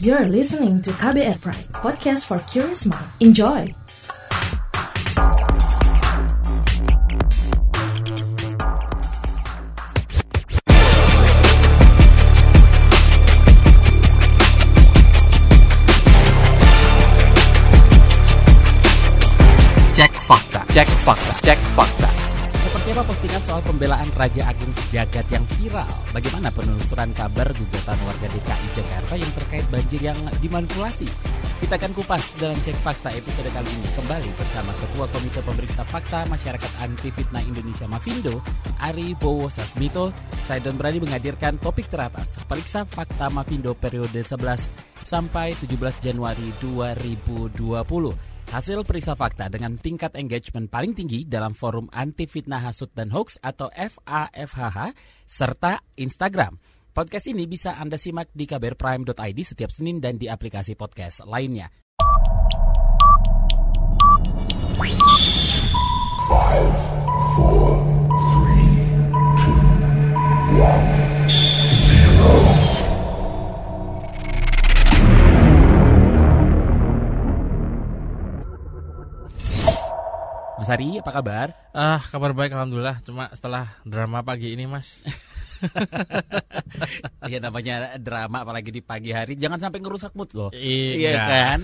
You're listening to KBR Pride, podcast for curious mind. Enjoy! Cek fakta, cek fakta, cek fakta. Seperti apa postingan soal pembelaan Raja Agung viral? Bagaimana penelusuran kabar gugatan warga DKI Jakarta yang terkait banjir yang dimanipulasi? Kita akan kupas dalam cek fakta episode kali ini kembali bersama Ketua Komite Pemeriksa Fakta Masyarakat Anti Fitnah Indonesia Mafindo, Ari Bowo Sasmito. Saya berani menghadirkan topik teratas, periksa fakta Mafindo periode 11 sampai 17 Januari 2020. Hasil periksa fakta dengan tingkat engagement paling tinggi dalam forum anti fitnah hasut dan hoax atau FAFHH serta Instagram. Podcast ini bisa Anda simak di kbrprime.id setiap Senin dan di aplikasi podcast lainnya. Mas Ari, apa kabar? Ah, kabar baik alhamdulillah. Cuma setelah drama pagi ini, Mas. Ya namanya drama apalagi di pagi hari, jangan sampai ngerusak mood loh. Iya Iya kan?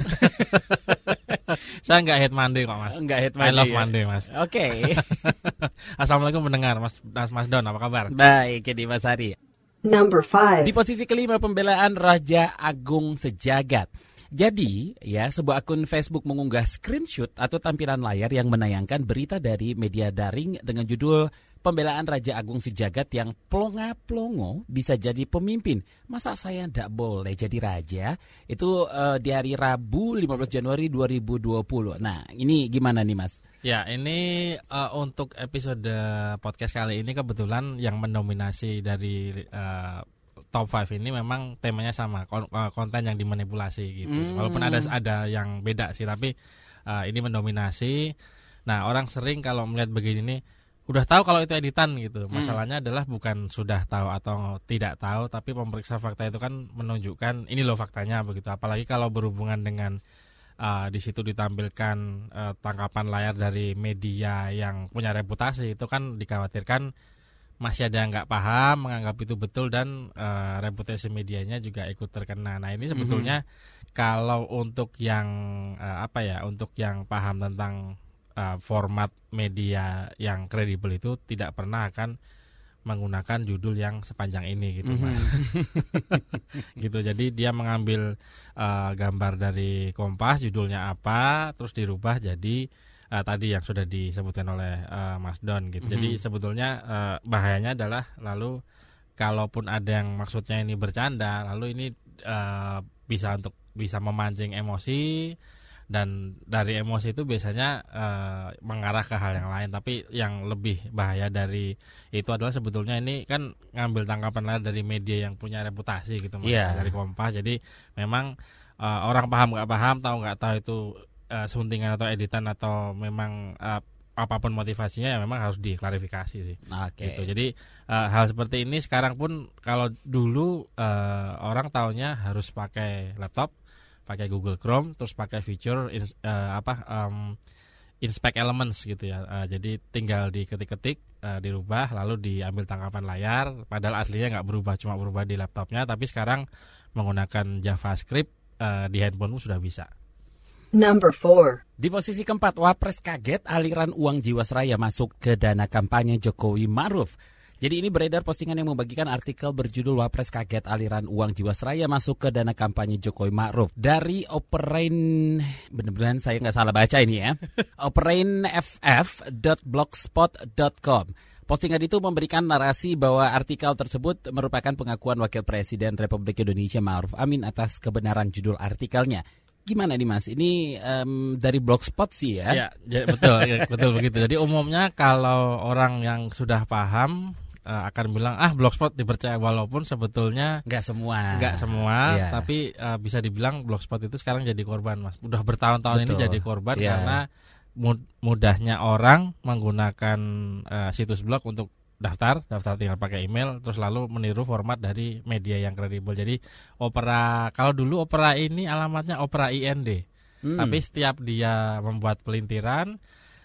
Saya nggak head Monday kok, Mas. Enggak hit I love ya. Monday, Mas. Oke. Assalamualaikum pendengar, Mas Mas, Mas Don, apa kabar? Baik, jadi Mas Ari. Number 5. Di posisi kelima pembelaan Raja Agung Sejagat. Jadi, ya, sebuah akun Facebook mengunggah screenshot atau tampilan layar yang menayangkan berita dari media daring dengan judul Pembelaan Raja Agung Sejagat yang plonga-plongo bisa jadi pemimpin. Masa saya ndak boleh jadi raja? Itu eh, di hari Rabu 15 Januari 2020. Nah, ini gimana nih, Mas? Ya, ini eh, untuk episode podcast kali ini kebetulan yang mendominasi dari eh, top 5 ini memang temanya sama, kon- eh, konten yang dimanipulasi gitu. Hmm. Walaupun ada ada yang beda sih, tapi eh, ini mendominasi. Nah, orang sering kalau melihat begini nih udah tahu kalau itu editan gitu. Masalahnya adalah bukan sudah tahu atau tidak tahu, tapi pemeriksa fakta itu kan menunjukkan ini loh faktanya begitu. Apalagi kalau berhubungan dengan uh, di situ ditampilkan uh, tangkapan layar dari media yang punya reputasi itu kan dikhawatirkan masih ada yang nggak paham menganggap itu betul dan uh, reputasi medianya juga ikut terkena. Nah ini sebetulnya kalau untuk yang uh, apa ya untuk yang paham tentang uh, format media yang kredibel itu tidak pernah akan menggunakan judul yang sepanjang ini gitu mas. Gitu. Jadi dia mengambil uh, gambar dari Kompas judulnya apa terus dirubah jadi uh, tadi yang sudah disebutkan oleh uh, Mas Don gitu. Jadi sebetulnya uh, bahayanya adalah lalu kalaupun ada yang maksudnya ini bercanda lalu ini uh, bisa untuk bisa memancing emosi dan dari emosi itu biasanya eh, mengarah ke hal yang lain. Tapi yang lebih bahaya dari itu adalah sebetulnya ini kan ngambil tangkapan lain dari media yang punya reputasi gitu mas Iya. dari Kompas. Jadi memang eh, orang paham nggak paham tahu nggak tahu itu eh, suntingan atau editan atau memang eh, apa pun motivasinya ya memang harus diklarifikasi sih Oke. gitu. Jadi eh, hal seperti ini sekarang pun kalau dulu eh, orang taunya harus pakai laptop, pakai Google Chrome, terus pakai fitur ins- eh, apa em, inspect elements gitu ya. Eh, jadi tinggal diketik-ketik, eh, dirubah, lalu diambil tangkapan layar. Padahal aslinya nggak berubah, cuma berubah di laptopnya. Tapi sekarang menggunakan JavaScript eh, di handphone sudah bisa. Number 4. Di posisi keempat, Wapres kaget aliran uang Jiwasraya masuk ke dana kampanye Jokowi Maruf. Jadi ini beredar postingan yang membagikan artikel berjudul Wapres kaget aliran uang Jiwasraya masuk ke dana kampanye Jokowi Ma'ruf dari Operain bener-bener saya nggak salah baca ini ya operainff.blogspot.com Postingan itu memberikan narasi bahwa artikel tersebut merupakan pengakuan Wakil Presiden Republik Indonesia Ma'ruf Amin atas kebenaran judul artikelnya. Gimana nih Mas? Ini em, dari blogspot sih ya? Ya, ja- betul, ya, betul begitu. Jadi umumnya kalau orang yang sudah paham eh, akan bilang ah blogspot dipercaya walaupun sebetulnya Nggak semua. nggak semua, Iya. tapi eh, bisa dibilang blogspot itu sekarang jadi korban, mas. Udah bertahun-tahun ini jadi korban Iya. karena mud- mudahnya orang menggunakan eh, situs blog untuk daftar, daftar tinggal pakai email, terus lalu meniru format dari media yang kredibel. Jadi Opera, kalau dulu Opera ini alamatnya Opera IND, Hmm. tapi setiap dia membuat pelintiran,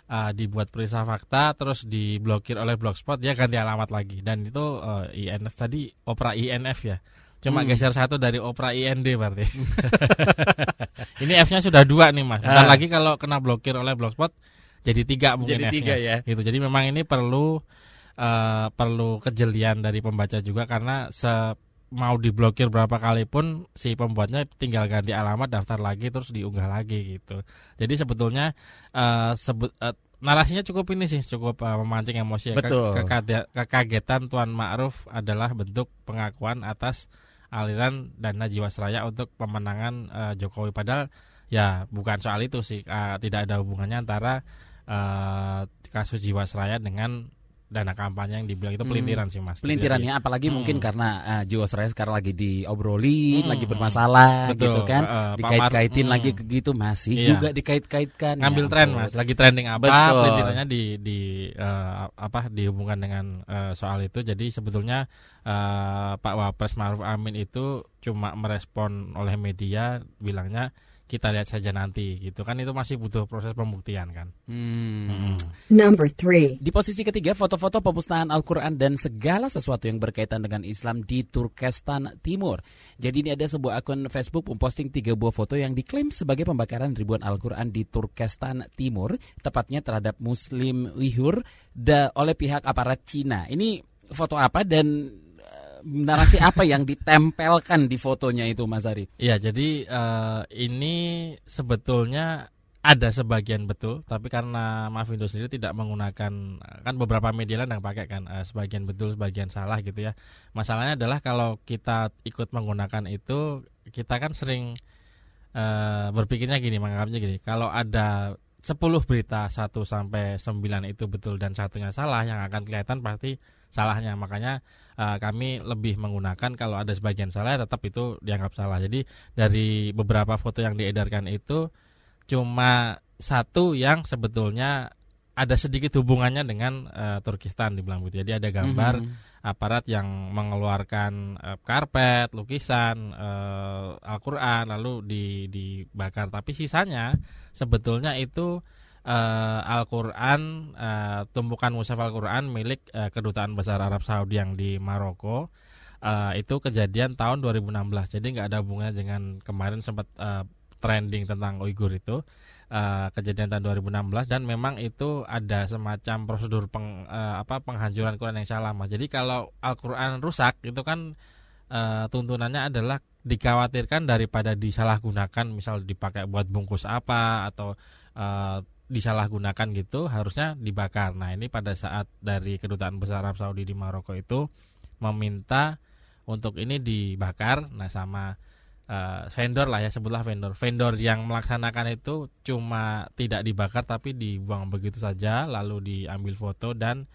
uh, dibuat perisa fakta, terus diblokir oleh Blogspot, dia ganti alamat lagi. Dan itu uh, INF tadi Opera INF ya. Cuma Hmm. geser satu dari Opera IND berarti. ini F-nya sudah dua nih mas. Bentar Ah. lagi kalau kena blokir oleh Blogspot, jadi tiga mungkin Jadi F-nya. tiga ya. Gitu. Jadi memang ini perlu eh, perlu kejelian dari pembaca juga karena se mau diblokir berapa kali pun si pembuatnya tinggal ganti alamat daftar lagi terus diunggah lagi gitu. Jadi sebetulnya eh, sebut eh, narasinya cukup ini sih cukup eh, memancing emosi. ya. Ke- Betul. kekade- kekagetan Tuan Ma'ruf adalah bentuk pengakuan atas aliran dana Jiwasraya untuk pemenangan eh, Jokowi padahal ya bukan soal itu sih Eh, tidak ada hubungannya antara eh, kasus Jiwasraya dengan dana kampanye yang dibilang itu Hmm. pelintiran sih mas. Pelintirannya apalagi Hmm. mungkin karena uh, Jiwasraya sekarang lagi diobrolin, Hmm, lagi hmm. bermasalah Betul, gitu kan. eh, eh, Dikait-kaitin lagi hmm. ke gitu masih Iya. juga dikait-kaitkan. ngambil Ya tren mas lagi trending apa Betul. pelintirannya di di eh, apa dihubungkan dengan eh, soal itu jadi sebetulnya eh, Pak Wapres Maruf Amin itu cuma merespon oleh media bilangnya kita lihat saja nanti gitu kan itu masih butuh proses pembuktian kan Hmm. Number three. Di posisi ketiga, foto-foto pemusnahan Al-Quran dan segala sesuatu yang berkaitan dengan Islam di Turkestan Timur. Jadi ini ada sebuah akun Facebook memposting tiga buah foto yang diklaim sebagai pembakaran ribuan Al-Quran di Turkestan Timur, tepatnya terhadap Muslim Uyghur da, oleh pihak aparat Cina. Ini foto apa dan narasi apa yang ditempelkan di fotonya itu, Mas Ari? Iya, jadi eh, ini sebetulnya ada sebagian betul, tapi karena Mavindo sendiri tidak menggunakan kan beberapa media lain yang pakai kan eh, sebagian betul, sebagian salah gitu ya. Masalahnya adalah kalau kita ikut menggunakan itu, kita kan sering eh, berpikirnya gini, menganggapnya gini, kalau ada 10 berita 1 sampai 9 itu betul dan satunya salah yang akan kelihatan pasti salahnya. Makanya eh, kami lebih menggunakan kalau ada sebagian salah tetap itu dianggap salah. Jadi dari beberapa foto yang diedarkan itu cuma satu yang sebetulnya ada sedikit hubungannya dengan eh, Turkistan dibilang begitu. Jadi ada gambar Mhm. Aparat yang mengeluarkan eh, karpet, lukisan, eh, Al-Qur'an lalu di dibakar. Tapi sisanya sebetulnya itu eh, Al-Qur'an eh, tumpukan mushaf Al-Qur'an milik eh, kedutaan besar Arab Saudi yang di Maroko. Eh, itu kejadian tahun 2016. Jadi nggak ada hubungannya dengan kemarin sempat eh, trending tentang Uighur itu eh, kejadian tahun 2016 dan memang itu ada semacam prosedur peng, eh, apa penghancuran Quran yang salah. Jadi kalau Al-Qur'an rusak itu kan eh, tuntunannya adalah dikhawatirkan daripada disalahgunakan misal dipakai buat bungkus apa atau eh, disalahgunakan gitu harusnya dibakar. Nah, ini pada saat dari kedutaan besar Arab Saudi di Maroko itu meminta untuk ini dibakar nah sama eh, vendor lah ya sebutlah vendor vendor yang melaksanakan itu cuma tidak dibakar tapi dibuang begitu saja lalu diambil foto dan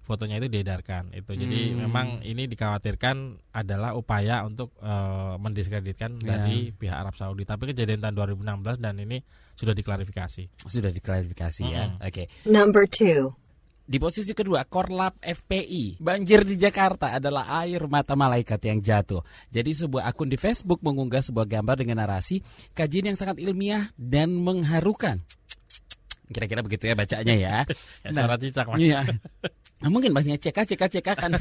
fotonya itu diedarkan itu jadi Hmm. memang ini dikhawatirkan adalah upaya untuk eh, mendiskreditkan Ya. dari pihak Arab Saudi tapi kejadian tahun 2016 dan ini sudah diklarifikasi Sudah diklarifikasi ya. Mhm. Oke. Number two. Di posisi kedua, Korlap FPI. Banjir di Jakarta adalah air mata malaikat yang jatuh. Jadi sebuah akun di Facebook mengunggah sebuah gambar dengan narasi kajian yang sangat ilmiah dan mengharukan. Kira-kira begitu ya bacanya ya. ya, Nah, cicak mas Iya. Nah, mungkin bahasanya CK, CK, CK kan.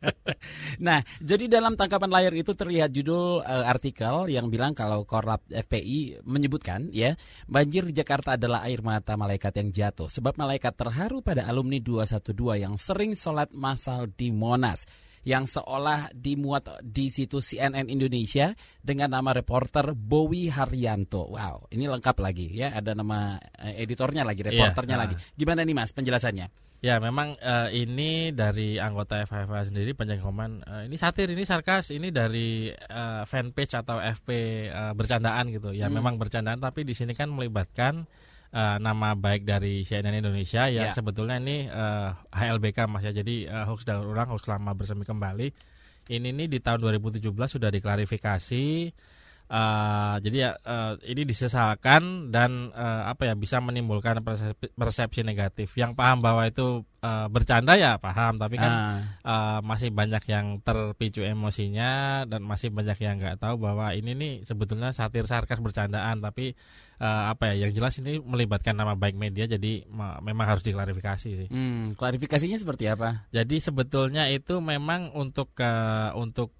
nah, jadi dalam tangkapan layar itu terlihat judul eh, artikel yang bilang kalau Korlap FPI menyebutkan ya, banjir di Jakarta adalah air mata malaikat yang jatuh. Sebab malaikat terharu pada alumni 212 yang sering sholat massal di Monas yang seolah dimuat di situs CNN Indonesia dengan nama reporter Bowi Haryanto. Wow, ini lengkap lagi ya, ada nama eh, editornya lagi, reporternya ah. lagi. Gimana nih Mas penjelasannya? Ya memang eh, ini dari anggota FHFA sendiri panjang komen eh, ini satir ini sarkas ini dari eh, fanpage atau FP eh, bercandaan gitu ya Hmm. memang bercandaan tapi di sini kan melibatkan eh, nama baik dari CNN Indonesia yang Ya. sebetulnya ini eh, HLBK mas ya jadi eh, hoax daur ulang hoax lama bersemi kembali ini nih di tahun 2017 sudah diklarifikasi Uh, jadi ya uh, ini disesalkan dan uh, apa ya bisa menimbulkan persepsi, persepsi negatif. Yang paham bahwa itu uh, bercanda ya paham, tapi kan Ah. uh, masih banyak yang terpicu emosinya dan masih banyak yang nggak tahu bahwa ini nih sebetulnya satir sarkas bercandaan, tapi uh, apa ya yang jelas ini melibatkan nama baik media, jadi ma- memang harus diklarifikasi sih. Hmm, klarifikasinya seperti apa? Jadi sebetulnya itu memang untuk uh, untuk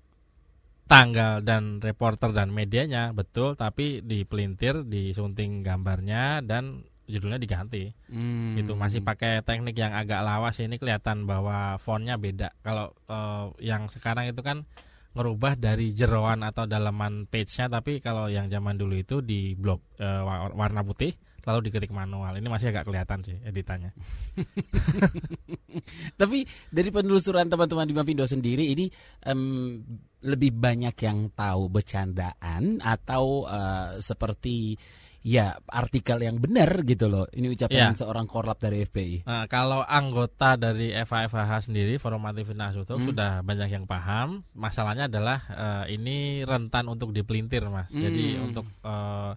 tanggal dan reporter dan medianya betul, tapi dipelintir, disunting gambarnya dan judulnya diganti. Hmm. Itu masih pakai teknik yang agak lawas ini kelihatan bahwa fontnya beda. Kalau uh, yang sekarang itu kan ngerubah dari jeroan atau dalaman page-nya, tapi kalau yang zaman dulu itu di blok uh, wa- warna putih lalu diketik manual. Ini masih agak kelihatan sih editannya. Tapi dari penelusuran teman-teman di Mapindo sendiri ini em, lebih banyak yang tahu bercandaan atau eh, seperti ya artikel yang benar gitu loh. Ini ucapan Ya. seorang korlap dari FPI. Nah, kalau anggota dari FAFH sendiri Forum Aktivitas Nasional Hmm. sudah banyak yang paham. Masalahnya adalah eh, ini rentan untuk dipelintir, Mas. Jadi Hmm. untuk eh,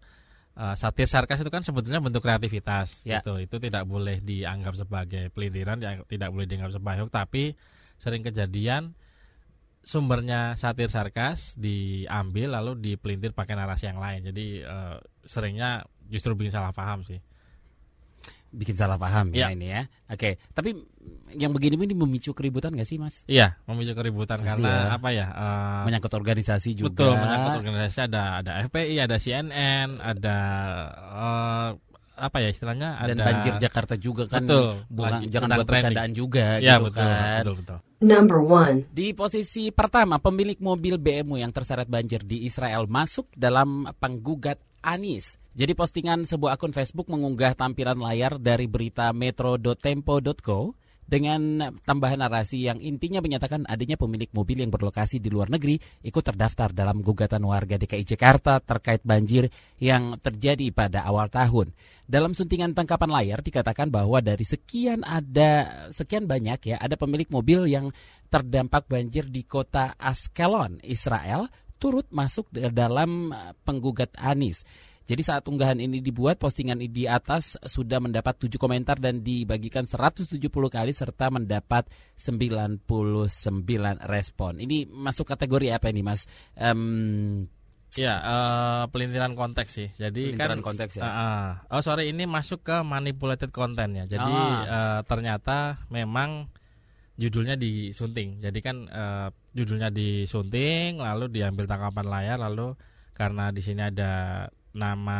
eh, satir sarkas itu kan sebetulnya bentuk kreativitas, Ya. gitu. Itu tidak boleh dianggap sebagai pelintiran, tidak boleh dianggap sebagai hoax, tapi sering kejadian sumbernya satir sarkas diambil lalu dipelintir pakai narasi yang lain. Jadi eh, seringnya justru bikin salah paham sih. Bikin salah paham ya, Ya. ini ya. Oke, tapi yang begini ini memicu keributan nggak sih Mas? Iya, memicu keributan Pasti karena ya. apa ya? eh, Menyangkut organisasi juga. betul, menyangkut organisasi ada ada FPI, ada CNN, ada eh, apa ya istilahnya? Dan ada banjir Jakarta juga kan. Betul, Bukan, jangan buat trending. bercandaan juga Iya, gitu betul, kan. betul, betul. Number 1. Di posisi pertama, pemilik mobil BMW yang terseret banjir di Israel masuk dalam penggugat Anis. Jadi postingan sebuah akun Facebook mengunggah tampilan layar dari berita metro.tempo.co dengan tambahan narasi yang intinya menyatakan adanya pemilik mobil yang berlokasi di luar negeri ikut terdaftar dalam gugatan warga DKI Jakarta terkait banjir yang terjadi pada awal tahun. Dalam suntingan tangkapan layar dikatakan bahwa dari sekian ada sekian banyak ya ada pemilik mobil yang terdampak banjir di kota Askelon, Israel turut masuk dalam penggugat Anis. Jadi saat unggahan ini dibuat, postingan di atas sudah mendapat 7 komentar dan dibagikan 170 kali serta mendapat 99 respon. Ini masuk kategori apa ini, Mas? Em, Iya, eh, pelintiran konteks sih. Jadi Pelintiran kan konteks ya? Ah. oh sorry, ini masuk ke manipulated content ya. Jadi Ah. eh, ternyata memang judulnya disunting. Jadi kan eh, judulnya disunting, lalu diambil tangkapan layar, lalu karena di sini ada nama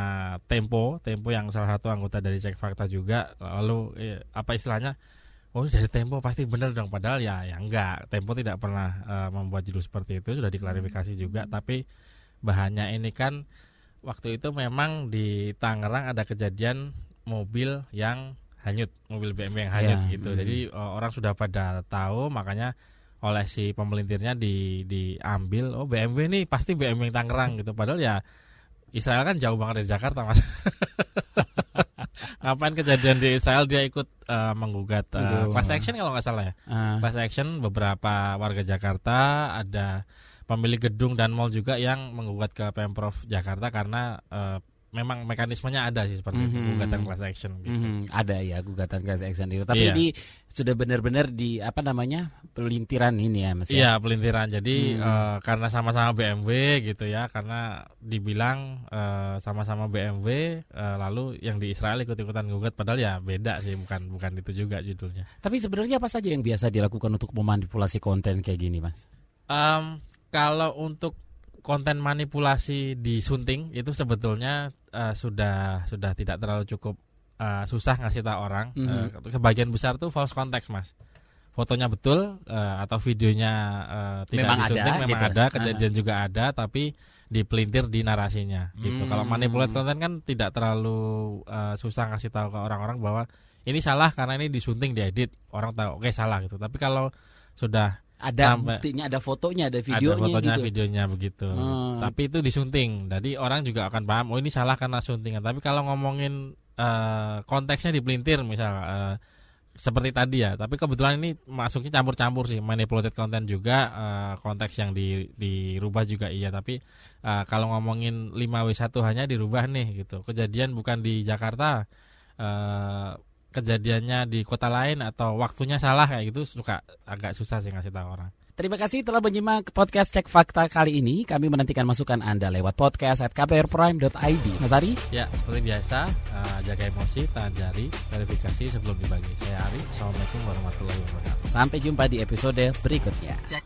Tempo, Tempo yang salah satu anggota dari Cek Fakta juga, lalu eh, apa istilahnya? Oh ini dari Tempo pasti benar dong, padahal ya ya enggak. Tempo tidak pernah eh, membuat judul seperti itu, sudah diklarifikasi juga, tapi bahannya ini kan waktu itu memang di Tangerang ada kejadian mobil yang hanyut, mobil BMW yang hanyut Ya, gitu. mm. Jadi eh, orang sudah pada tahu, makanya oleh si pemelintirnya di diambil, oh BMW nih pasti BMW yang Tangerang gitu. Padahal ya Israel kan jauh banget dari Jakarta, Mas. Ngapain kejadian di Israel dia ikut eh, menggugat Aduh. class action kalau nggak salah ya ah, class action beberapa warga Jakarta ada pemilik gedung dan mall juga yang menggugat ke pemprov Jakarta karena eh, memang mekanismenya ada sih seperti itu Mhm. gugatan class action gitu. mhm, ada ya gugatan class action itu. Tapi Iya. ini sudah benar-benar di apa namanya pelintiran ini ya, Mas? ya? Iya pelintiran jadi Hmm. eh, karena sama-sama BMW gitu ya karena dibilang eh, sama-sama BMW eh, lalu yang di Israel ikut-ikutan gugat padahal ya beda sih bukan bukan itu juga judulnya. Tapi sebenarnya apa saja yang biasa dilakukan untuk memanipulasi konten kayak gini, Mas? Em, kalau untuk konten manipulasi disunting itu sebetulnya eh, sudah sudah tidak terlalu cukup eh, susah ngasih tahu orang. Mhm. Eh, kebagian besar tuh false context mas. Fotonya betul eh, atau videonya eh, tidak Memang disunting ada, memang gitu. ada kejadian juga ada tapi dipelintir di narasinya gitu. Hmm. Kalau manipulate konten kan tidak terlalu eh, susah ngasih tahu ke orang-orang bahwa ini salah karena ini disunting diedit orang tahu oke salah gitu. Tapi kalau sudah Ada Sampai- buktinya, ada fotonya, ada videonya ada fotonya, gitu. videonya begitu. Hmm. Tapi itu disunting. Jadi orang juga akan paham, oh ini salah karena suntingan. Tapi kalau ngomongin eh, konteksnya dipelintir, misal eh, seperti tadi ya. Tapi kebetulan ini masuknya campur-campur sih, manipulated content juga uh, konteks yang di, dirubah juga iya. Tapi uh, kalau ngomongin 5W1 hanya dirubah nih gitu. Kejadian bukan di Jakarta. Uh, kejadiannya di kota lain atau waktunya salah kayak gitu suka agak susah sih ngasih tahu orang. Terima kasih telah menyimak podcast Cek Fakta kali ini. Kami menantikan masukan Anda lewat podcast at kbrprime.id. Mas Ari? Ya, seperti biasa, uh, jaga emosi, tahan jari, verifikasi sebelum dibagi. Saya Ari, Assalamualaikum warahmatullahi wabarakatuh. Sampai jumpa di episode berikutnya. Cek